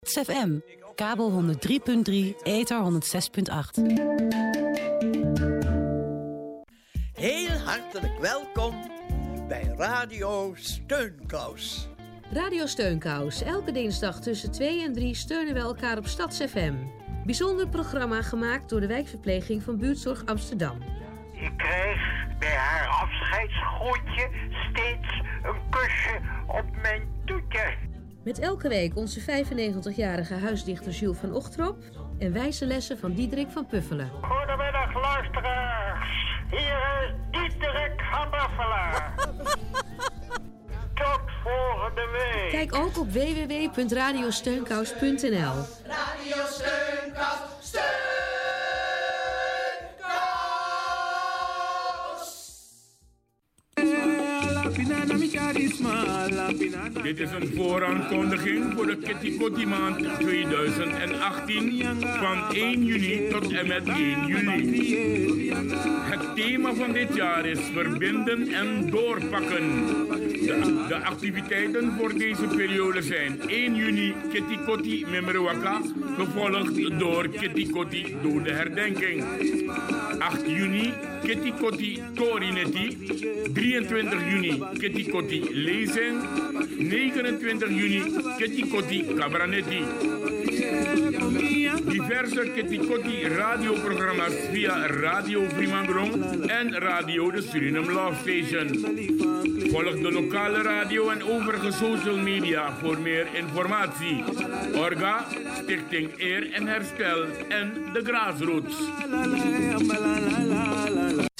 ZFM, kabel 103.3, ether 106.8. Heel hartelijk welkom bij Radio Steunkous. Radio Steunkous. Elke dinsdag tussen 2 en 3 steunen we elkaar op StadsFM. Bijzonder programma gemaakt door de wijkverpleging van Buurtzorg Amsterdam. Ik kreeg bij haar afscheidsgroetje steeds een kusje op mijn toetje. Met elke week onze 95-jarige huisdichter Jules van Ochtrop en wijze lessen van Diederik van Puffelen. Goedemiddag luisteraars. Hier is Dieterik van Buffelen. Tot volgende week. Kijk ook op www.radiosteunkous.nl Radio Dit is een vooraankondiging voor de Kitty Kotti maand 2018 van 1 juni tot en met 1 juli. Het thema van dit jaar is verbinden en doorpakken. De, de activiteiten voor deze periode zijn 1 juni Kitty Kotti Memerwaka, gevolgd door Kitty Kotti Dode Herdenking. 8 juni Kitty Kotti Torinetti. 23 juni Kitty Kotti Lezing. 29 juni Kitty Kotti Cabranetti. Diverse Kitty Kotti radioprogramma's via Radio Vrimangrong en Radio de Suriname Love Station. Volg de lokale radio en overige social media voor meer informatie. Orga, Stichting Eer en Herstel en de Grassroots.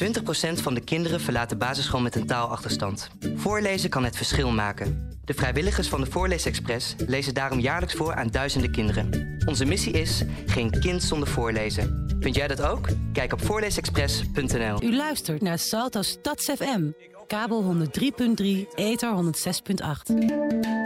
20% van de kinderen verlaat de basisschool met een taalachterstand. Voorlezen kan het verschil maken. De vrijwilligers van de Voorleesexpress lezen daarom jaarlijks voor aan duizenden kinderen. Onze missie is geen kind zonder voorlezen. Vind jij dat ook? Kijk op voorleesexpress.nl. U luistert naar Salto Stads FM, kabel 103.3, ether 106.8.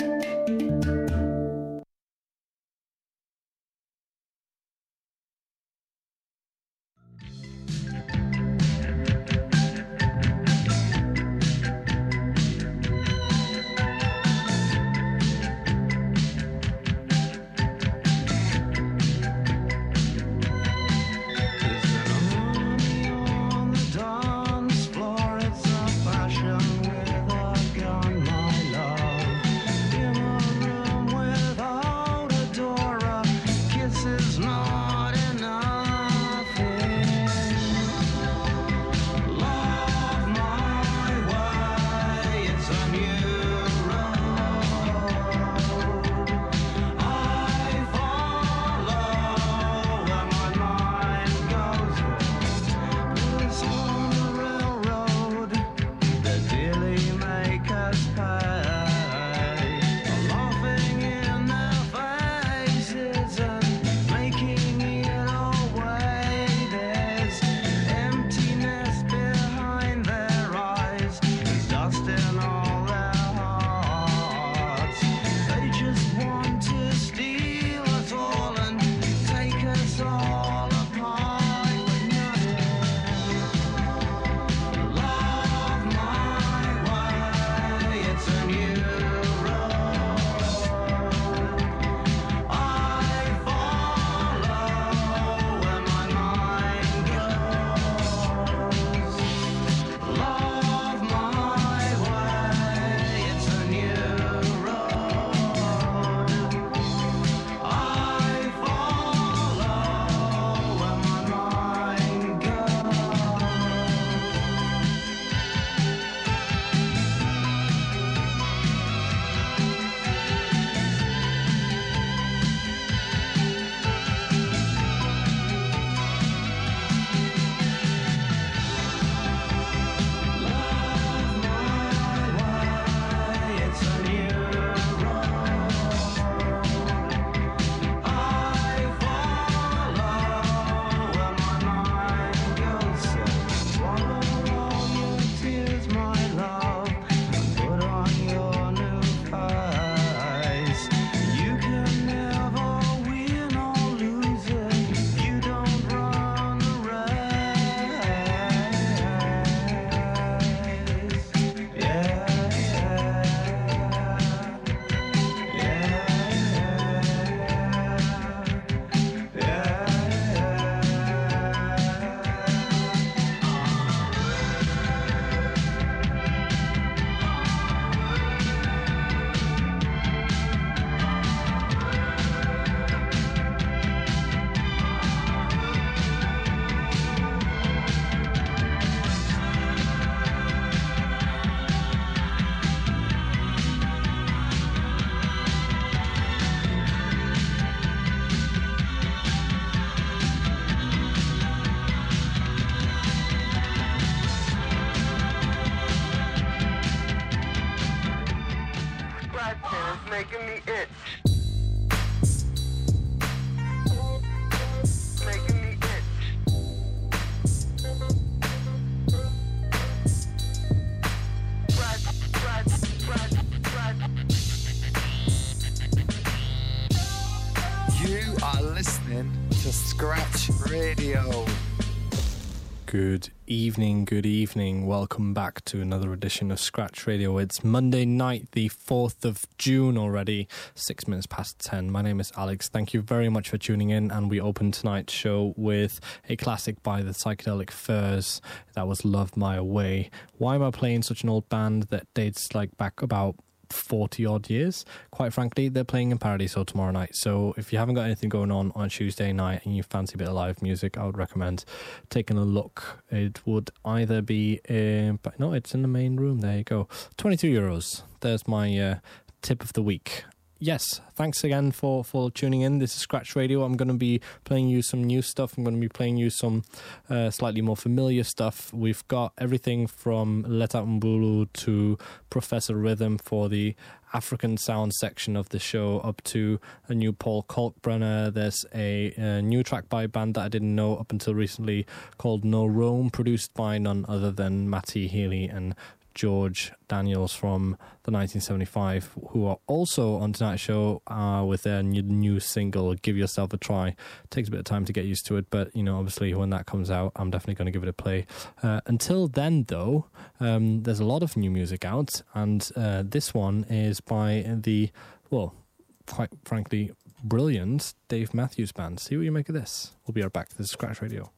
making me itch. Good evening, good evening. Welcome back to another edition of Scratch Radio. It's Monday night, the 4th of June already, six minutes past 10. My name is Alex. Thank you very much for tuning in. And we open tonight's show with a classic by the Psychedelic Furs. That was Love My Way. Why am I playing such an old band that dates like back about 40 odd years. Quite frankly, they're playing in Paradiso tomorrow night. So if you haven't got anything going on on Tuesday night and you fancy a bit of live music, I would recommend taking a look. It would either be, in, but no, it's in the main room. There you go. 22 euros. There's my uh, tip of the week yes, thanks again for, for tuning in. This is Scratch Radio. I'm going to be playing you some new stuff. I'm going to be playing you some uh, slightly more familiar stuff. We've got everything from Letta Mbulu to Professor Rhythm for the African sound section of the show up to a new Paul Kalkbrenner. There's a, a, new track by a band that I didn't know up until recently called No Rome, produced by none other than Matty Healy and George Daniels from the 1975, who are also on tonight's show uh, with their new, new, single "Give Yourself a Try." Takes a bit of time to get used to it, but you know, obviously, when that comes out, I'm definitely going to give it a play. Uh, until then, though, um, there's a lot of new music out, and uh, this one is by the well, quite frankly, brilliant Dave Matthews Band. See what you make of this. We'll be right back. This is Scratch Radio.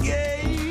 Yay!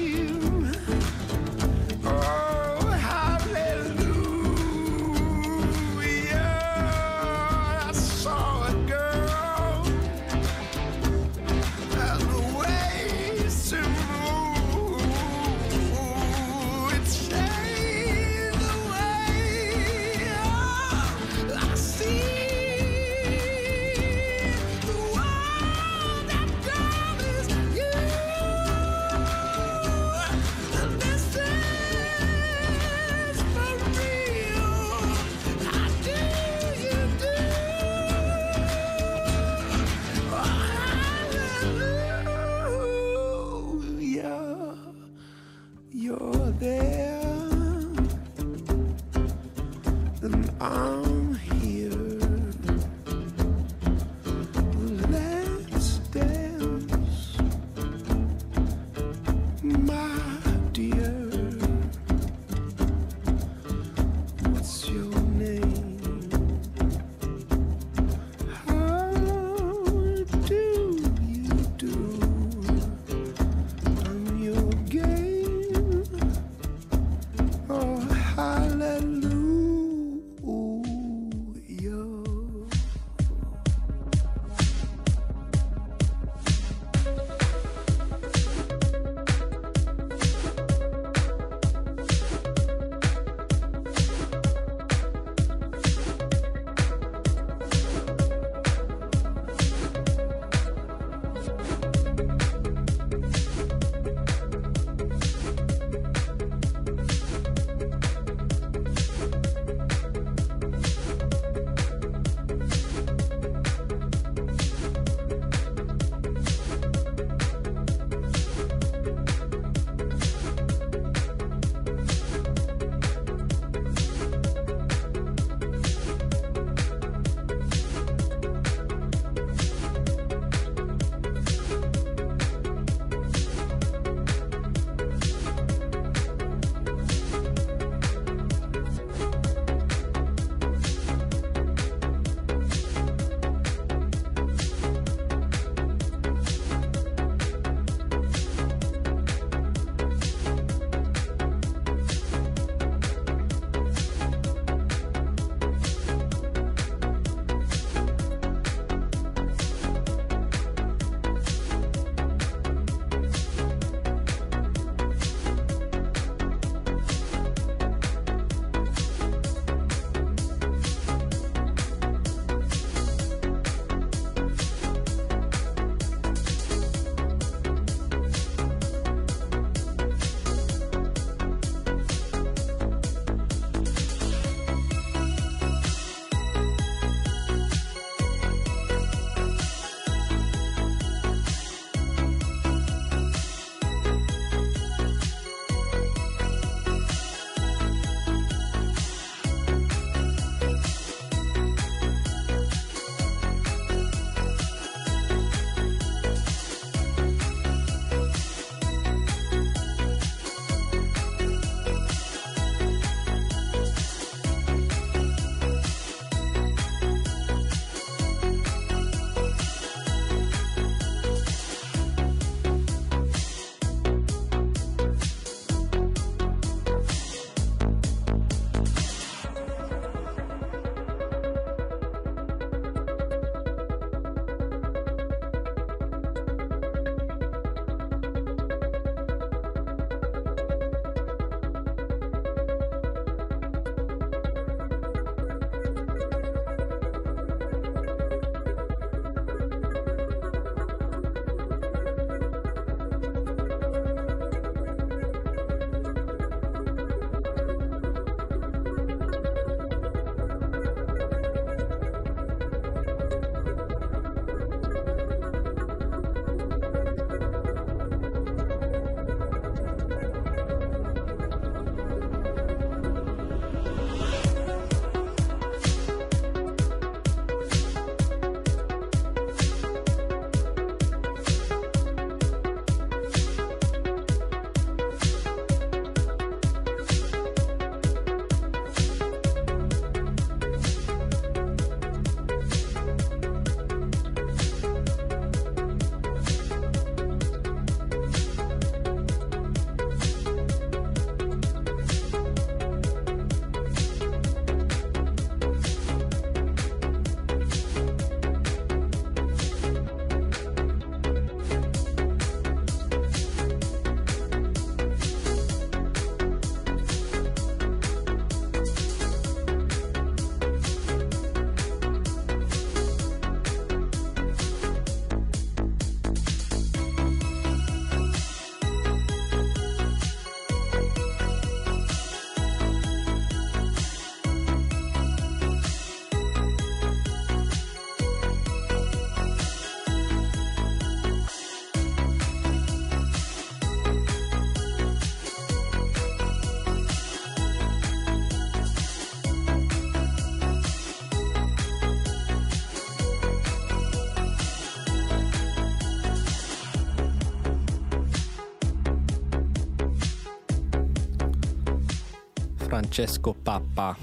Francesco Papa,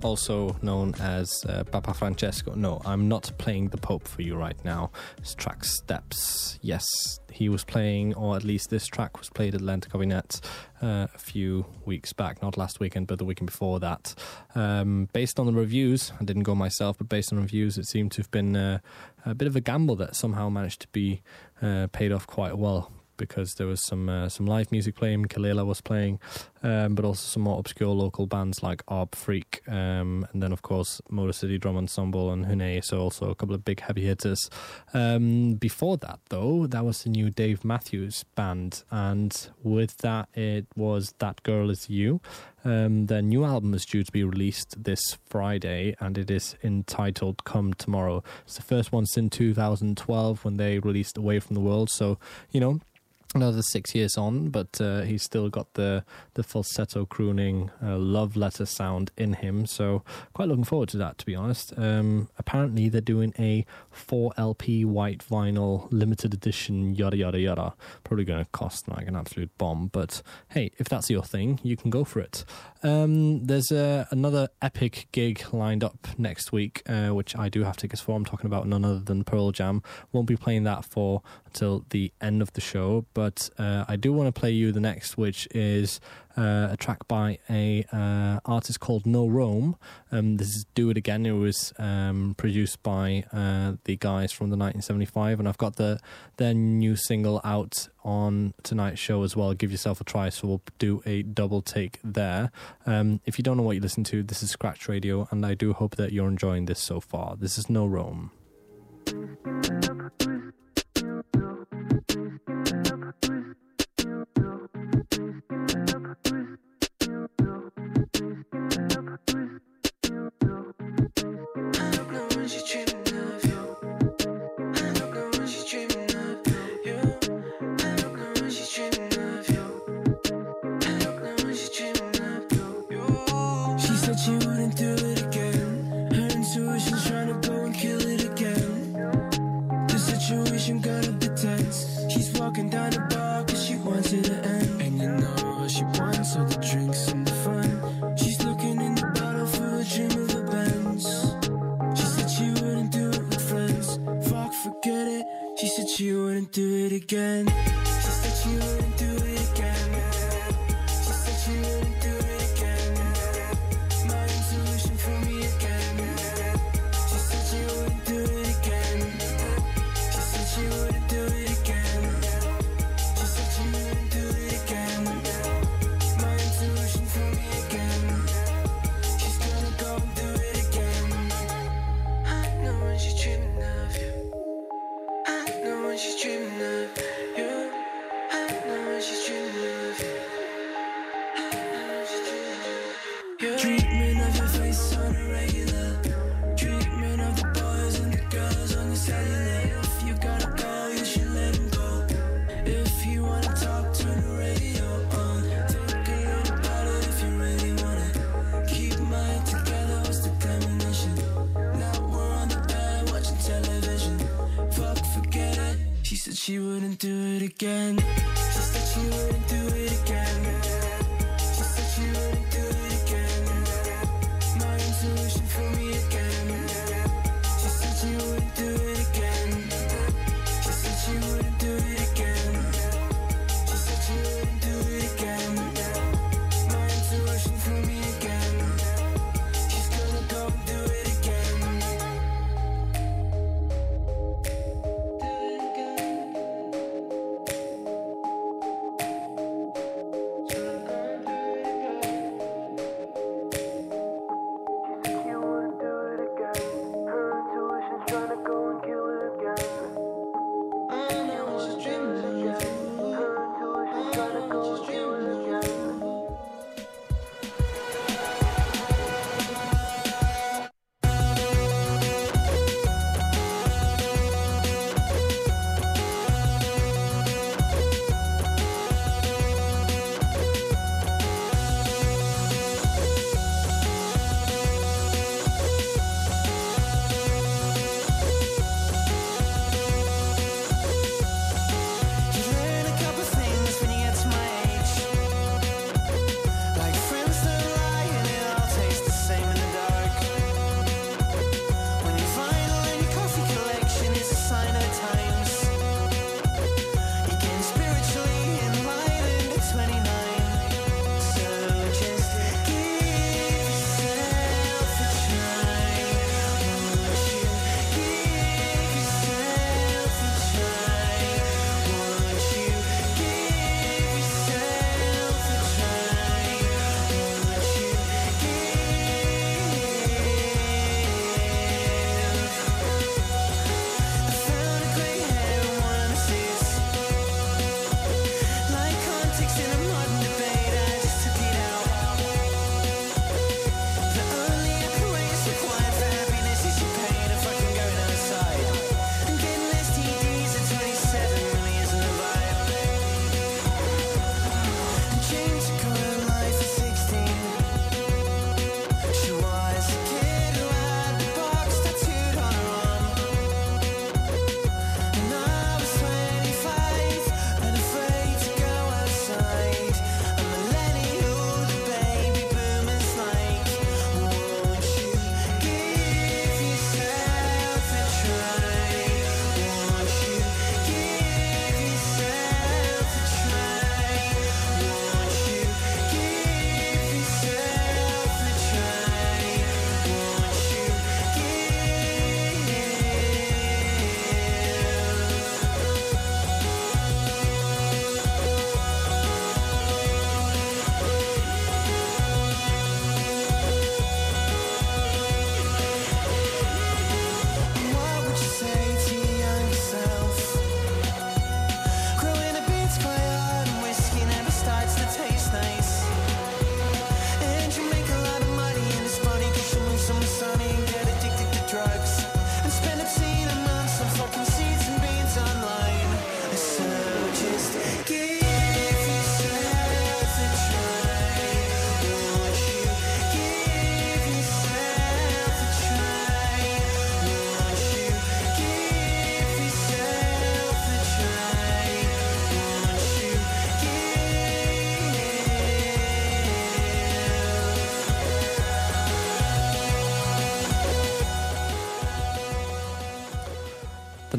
also known as uh, Papa Francesco. No, I'm not playing the Pope for you right now. This track Steps. Yes, he was playing, or at least this track was played at Lente Kabinet uh, a few weeks back, not last weekend, but the weekend before that. Um, based on the reviews, I didn't go myself, but based on reviews, it seemed to have been uh, a bit of a gamble that somehow managed to be uh, paid off quite well because there was some uh, some live music playing. Kelela was playing, um, but also some more obscure local bands like Arb Freak, um, and then of course Motor City Drum Ensemble and Hunee. So also a couple of big heavy hitters. Um, before that, though, that was the new Dave Matthews band, and with that, it was That Girl Is You. Um, their new album is due to be released this Friday, and it is entitled "Come Tomorrow." It's the first one since 2012 when they released "Away from the World." So you know another six years on, but uh, he's still got the the falsetto crooning uh, love letter sound in him. So quite looking forward to that, to be honest. Um, apparently, they're doing a four LP white vinyl limited edition, yada yada yada. Probably going to cost like an absolute bomb, but hey, if that's your thing, you can go for it. Um, there's uh, another epic gig lined up next week, uh, which I do have tickets for. I'm talking about none other than Pearl Jam. Won't be playing that for until the end of the show, but uh, I do want to play you the next, which is uh, a track by a uh, artist called No Rome. Um, this is Do It Again. It was um, produced by uh, the guys from the 1975, and I've got the their new single out on tonight's show as well. Give yourself a try, so we'll do a double take there. Um, if you don't know what you listen to, this is Scratch Radio, and I do hope that you're enjoying this so far. This is No Rome.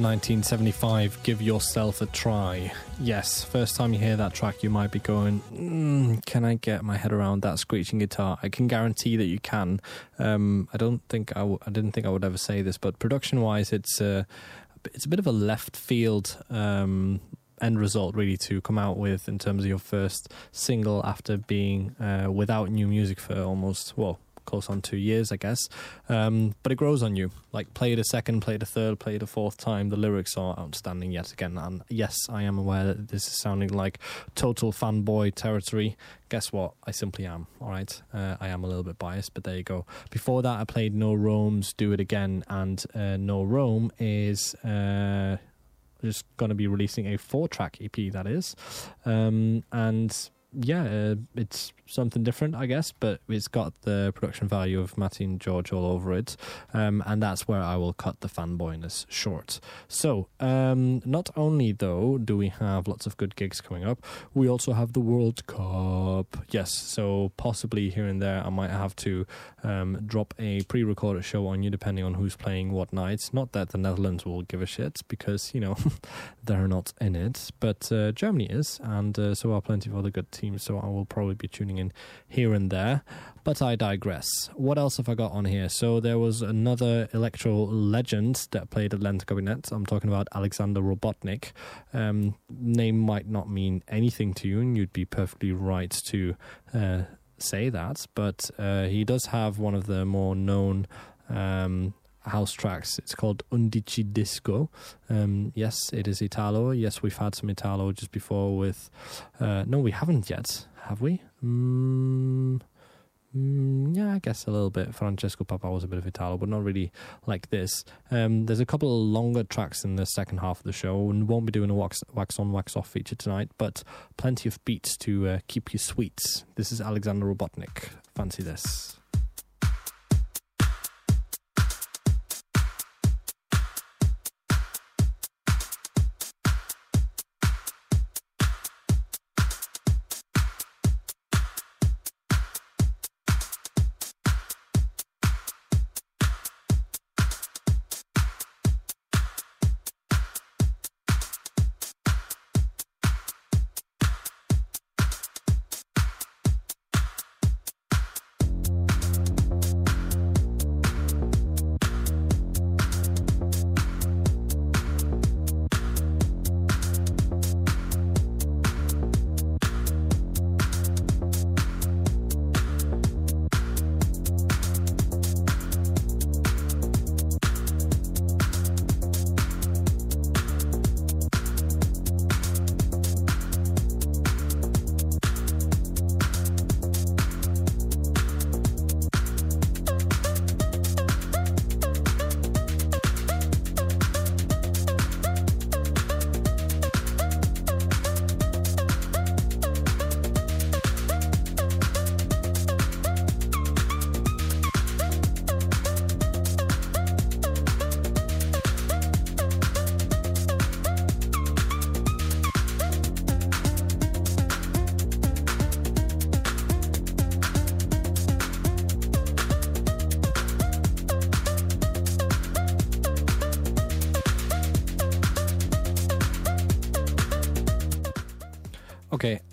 1975 Give Yourself a Try. Yes, first time you hear that track, you might be going, mm, Can I get my head around that screeching guitar? I can guarantee that you can. Um, I don't think I, w- I didn't think I would ever say this, but production wise, it's, uh, it's a bit of a left field um, end result really to come out with in terms of your first single after being uh, without new music for almost well close on two years, I guess. Um, but it grows on you. Like play it a second, play it a third, play it a fourth time. The lyrics are outstanding yet again. And yes, I am aware that this is sounding like total fanboy territory. Guess what? I simply am. All right, uh, I am a little bit biased, but there you go. Before that, I played No Rome's "Do It Again," and uh, No Rome is. Uh, just going to be releasing a four track EP, that is. Um, and yeah, uh, it's something different, I guess, but it's got the production value of Matty and George all over it, um, and that's where I will cut the fanboyness short. So, um, not only though do we have lots of good gigs coming up, we also have the World Cup. Yes, so possibly here and there I might have to um, drop a pre-recorded show on you, depending on who's playing what nights. Not that the Netherlands will give a shit because you know they're not in it, but uh, Germany is, and uh, so are plenty of other good teams. So I will probably be tuning in in here and there. But I digress. What else have I got on here? So there was another electro legend that played at Lente Kabinet. I'm talking about Alexander Robotnick. Um, name might not mean anything to you, and you'd be perfectly right to uh, say that. But uh, he does have one of the more known um, house tracks. It's called Undici Disco. Um, yes, it is Italo. Yes, we've had some Italo just before with. Uh, no, we haven't yet have we? Mm, mm, yeah, I guess a little bit. Francesco Papa was a bit of Italo, but not really like this. Um, there's a couple of longer tracks in the second half of the show, and won't be doing a wax, wax on, wax off feature tonight, but plenty of beats to uh, keep you sweet. This is Alexander Robotnick. Fancy this.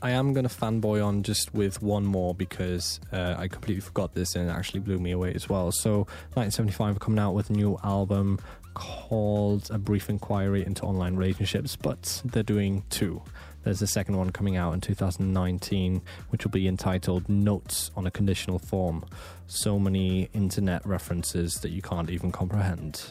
I am going to fanboy on just with one more because uh, I completely forgot this and it actually blew me away as well. So, 1975 are coming out with a new album called A Brief Inquiry into Online Relationships, but they're doing two. There's a second one coming out in 2019, which will be entitled Notes on a Conditional Form. So many internet references that you can't even comprehend.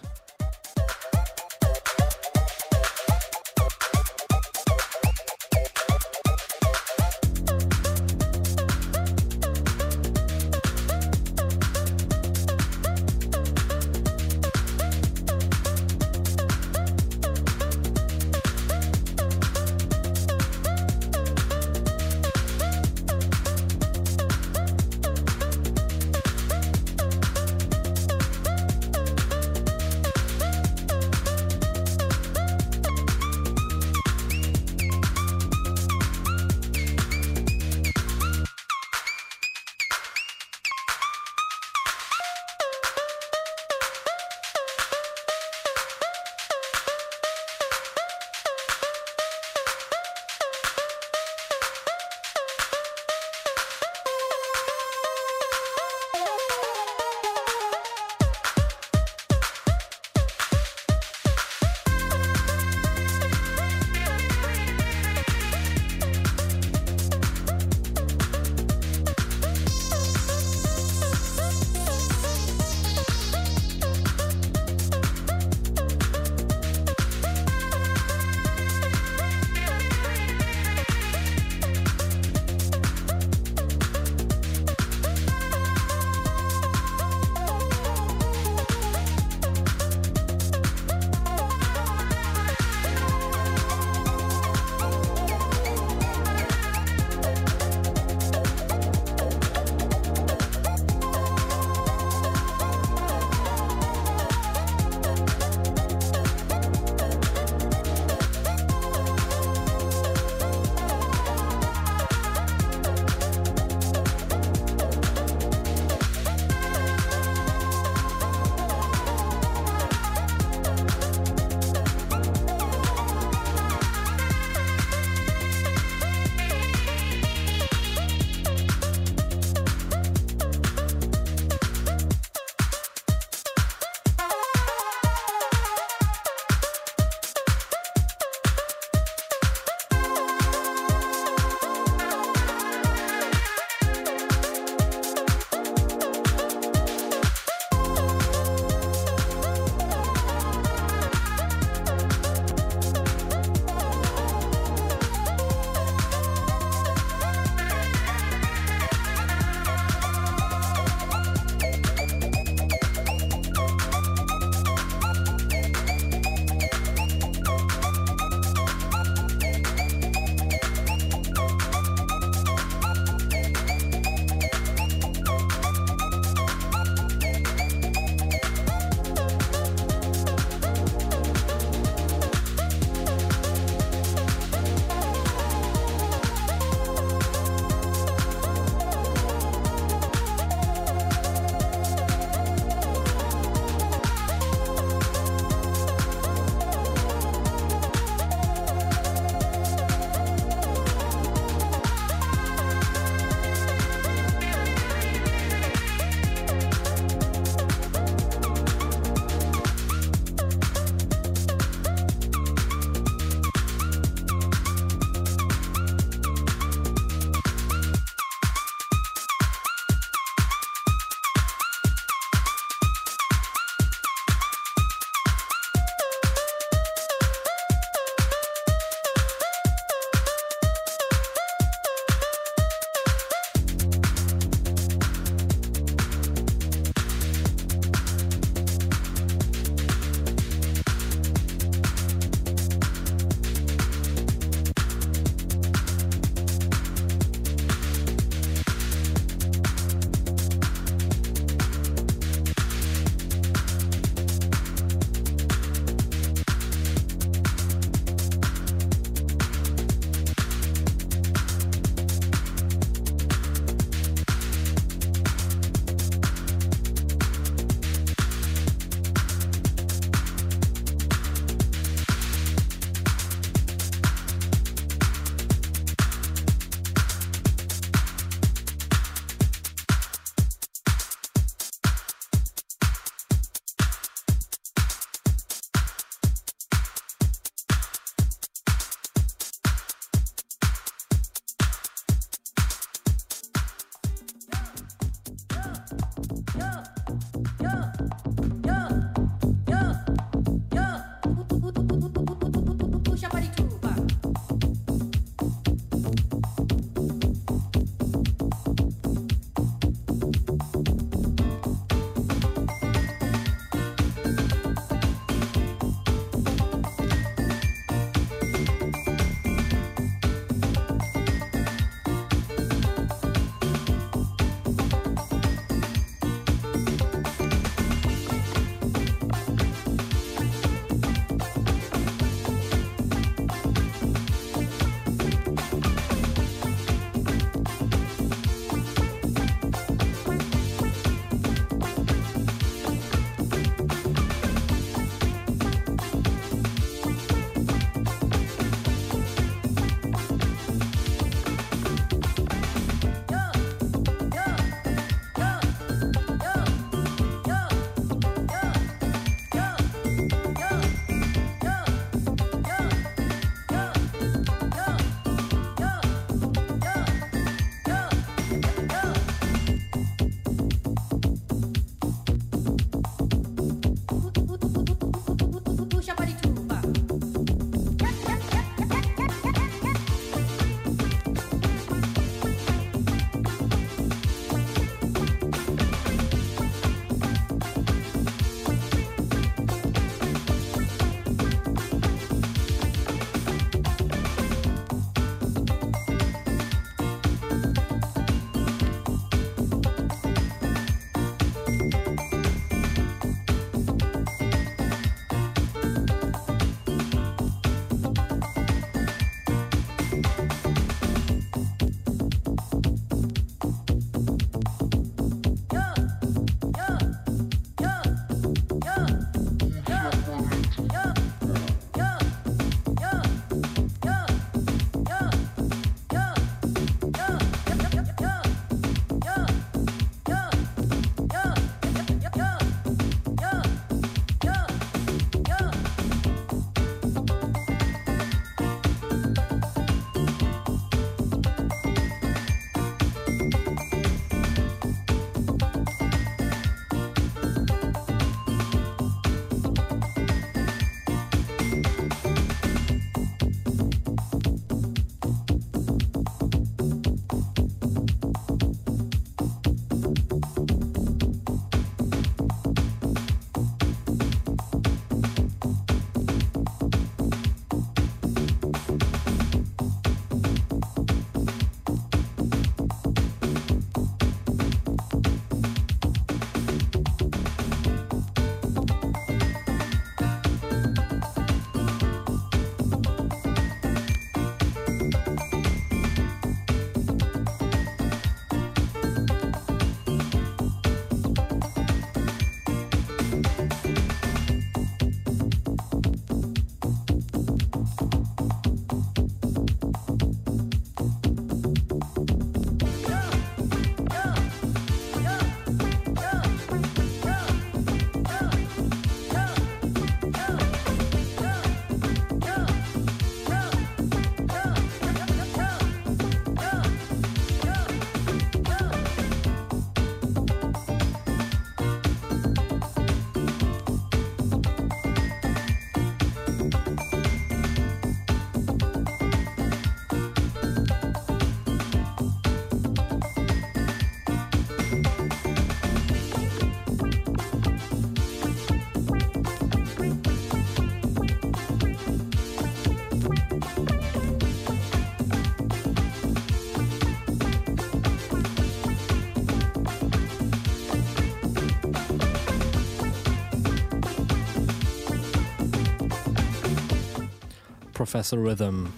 Professor Rhythm.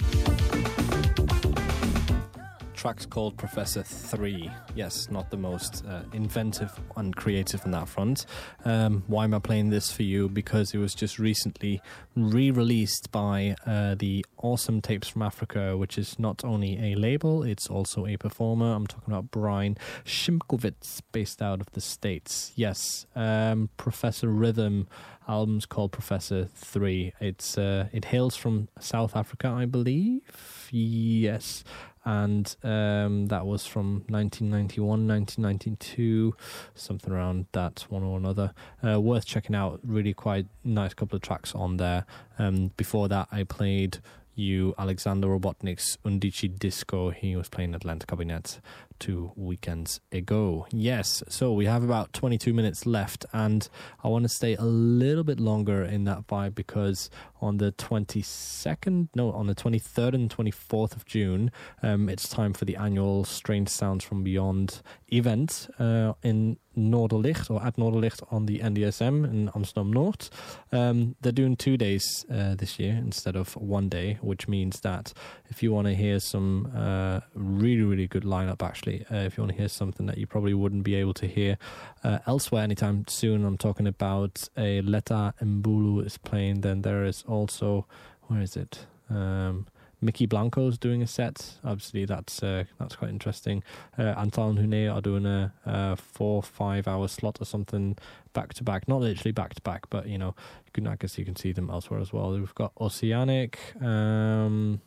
Track's called Professor 3. Yes, not the most uh, inventive and creative on that front. Um, why am I playing this for you? Because it was just recently re released by uh, the Awesome Tapes from Africa, which is not only a label, it's also a performer. I'm talking about Brian Shimkovitz, based out of the States. Yes, um, Professor Rhythm album's called Professor 3. It's uh, It hails from South Africa, I believe. Yes and um, that was from 1991, 1992, something around that one or another. Uh, worth checking out. Really quite nice couple of tracks on there. Um, before that, I played you Alexander Robotnick's Undici Disco. He was playing Lente Kabinet two weekends ago. Yes, so we have about 22 minutes left, and I want to stay a little bit longer in that vibe because on the 22nd, no, on the 23rd and 24th of June, um, it's time for the annual Strange Sounds from Beyond event uh, in Noorderlicht or at Noorderlicht on the NDSM in Amsterdam North. Um, they're doing two days uh, this year instead of one day, which means that if you want to hear some uh, really, really good lineup, actually, uh, if you want to hear something that you probably wouldn't be able to hear uh, elsewhere anytime soon, I'm talking about a Letta Mbulu is playing, then there is also, where is it? Um, Mickey Blanco's doing a set. Obviously, that's uh, that's quite interesting. Uh, Antal Hunee are doing a, a, four five hour slot or something back to back. Not literally back to back, but you know, I guess you can see them elsewhere as well. We've got Oceanic. Um,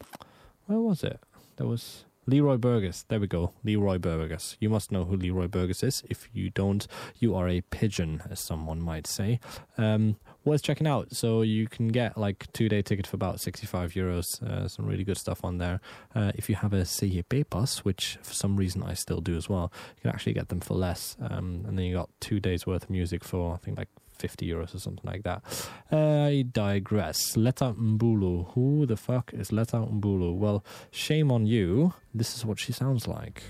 where was it? There was Leroy Burgess. There we go. Leroy Burgess. You must know who Leroy Burgess is. If you don't, you are a pigeon, as someone might say. Um, worth checking out. So you can get like two day ticket for about 65 euros. Uh, some really good stuff on there. Uh, if you have a CJP bus, which for some reason I still do as well, you can actually get them for less. Um, and then you got two days worth of music for, I think, like 50 euros or something like that. I digress. Letta Mbulu. Who the fuck is Letta Mbulu? Well, shame on you. This is what she sounds like.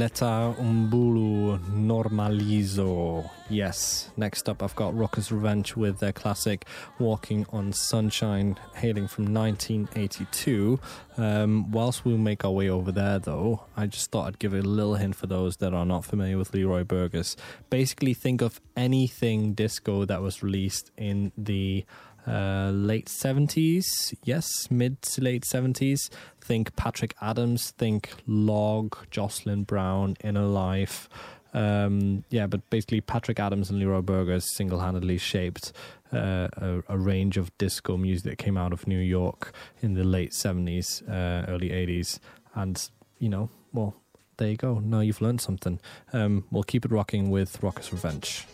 Letta Mbulu Normalizo. Yes. Next up, I've got Rockers Revenge with their classic Walking on Sunshine, hailing from 1982. Um, whilst we make our way over there, though, I just thought I'd give a little hint for those that are not familiar with Leroy Burgess. Basically, think of anything disco that was released in the uh, late 70s, yes, mid to late 70s. Think Patrick Adams, think Logg, Jocelyn Brown, Inner Life. Um, yeah, but basically, Patrick Adams and Leroy Burgess single handedly shaped uh, a, a, range of disco music that came out of New York in the late 70s, uh, early 80s. And, you know, well, there you go. Now you've learned something. Um, we'll keep it rocking with Rockers Revenge.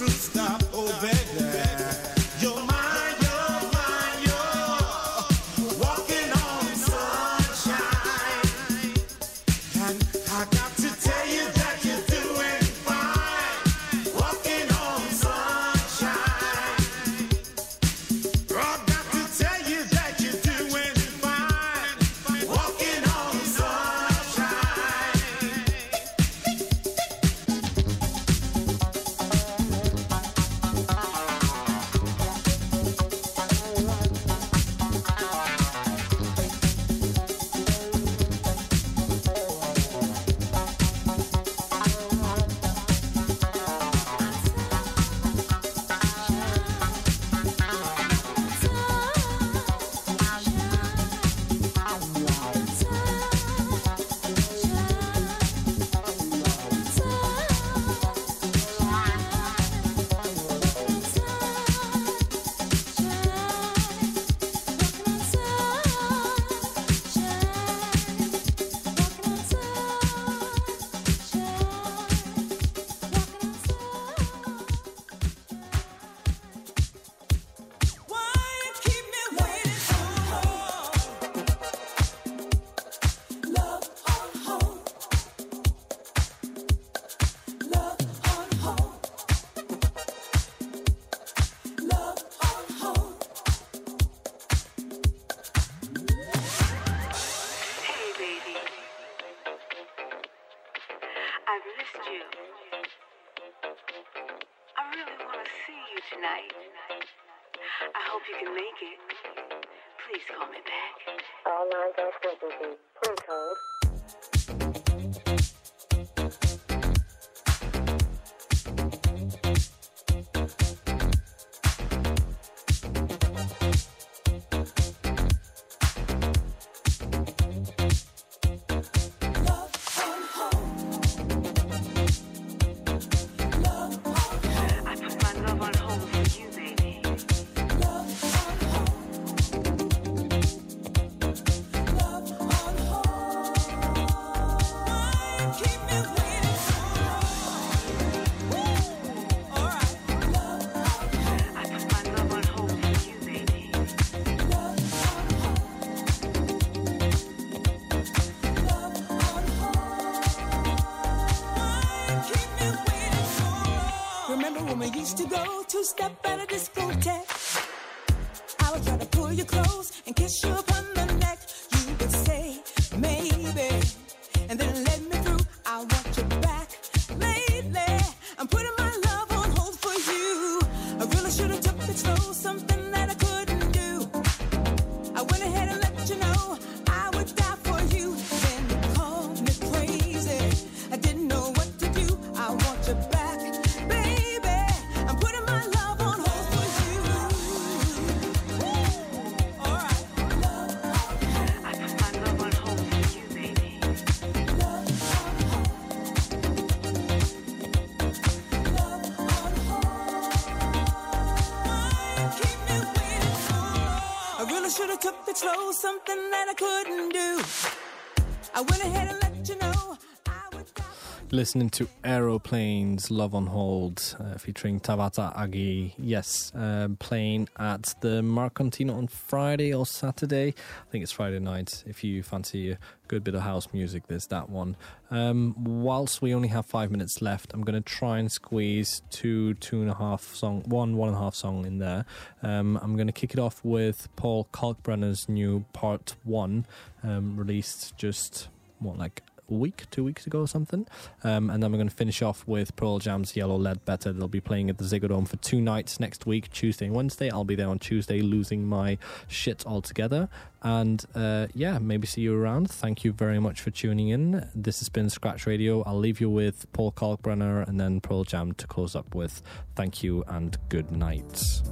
truth. Frequency. Please hold. Listening to Aeroplanes, Love on Hold, uh, featuring Tawatha Agee. Yes, uh, playing at the Marktkantine on Friday or Saturday. I think it's Friday night. If you fancy a good bit of house music, there's that one. Um, whilst we only have five minutes left, I'm going to try and squeeze two, two and a half song, one, one and a half song in there. Um, I'm going to kick it off with Paul Kalkbrenner's new Part One, um, released just what like week, two weeks ago or something. Um, and then we're going to finish off with Pearl Jam's Yellow Ledbetter. They'll be playing at the Ziggo Dome for two nights next week, Tuesday and Wednesday. I'll be there on Tuesday, losing my shit altogether. And uh, yeah, maybe see you around. Thank you very much for tuning in. This has been Scratch Radio. I'll leave you with Paul Kalkbrenner and then Pearl Jam to close up with. Thank you and good night.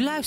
U luistert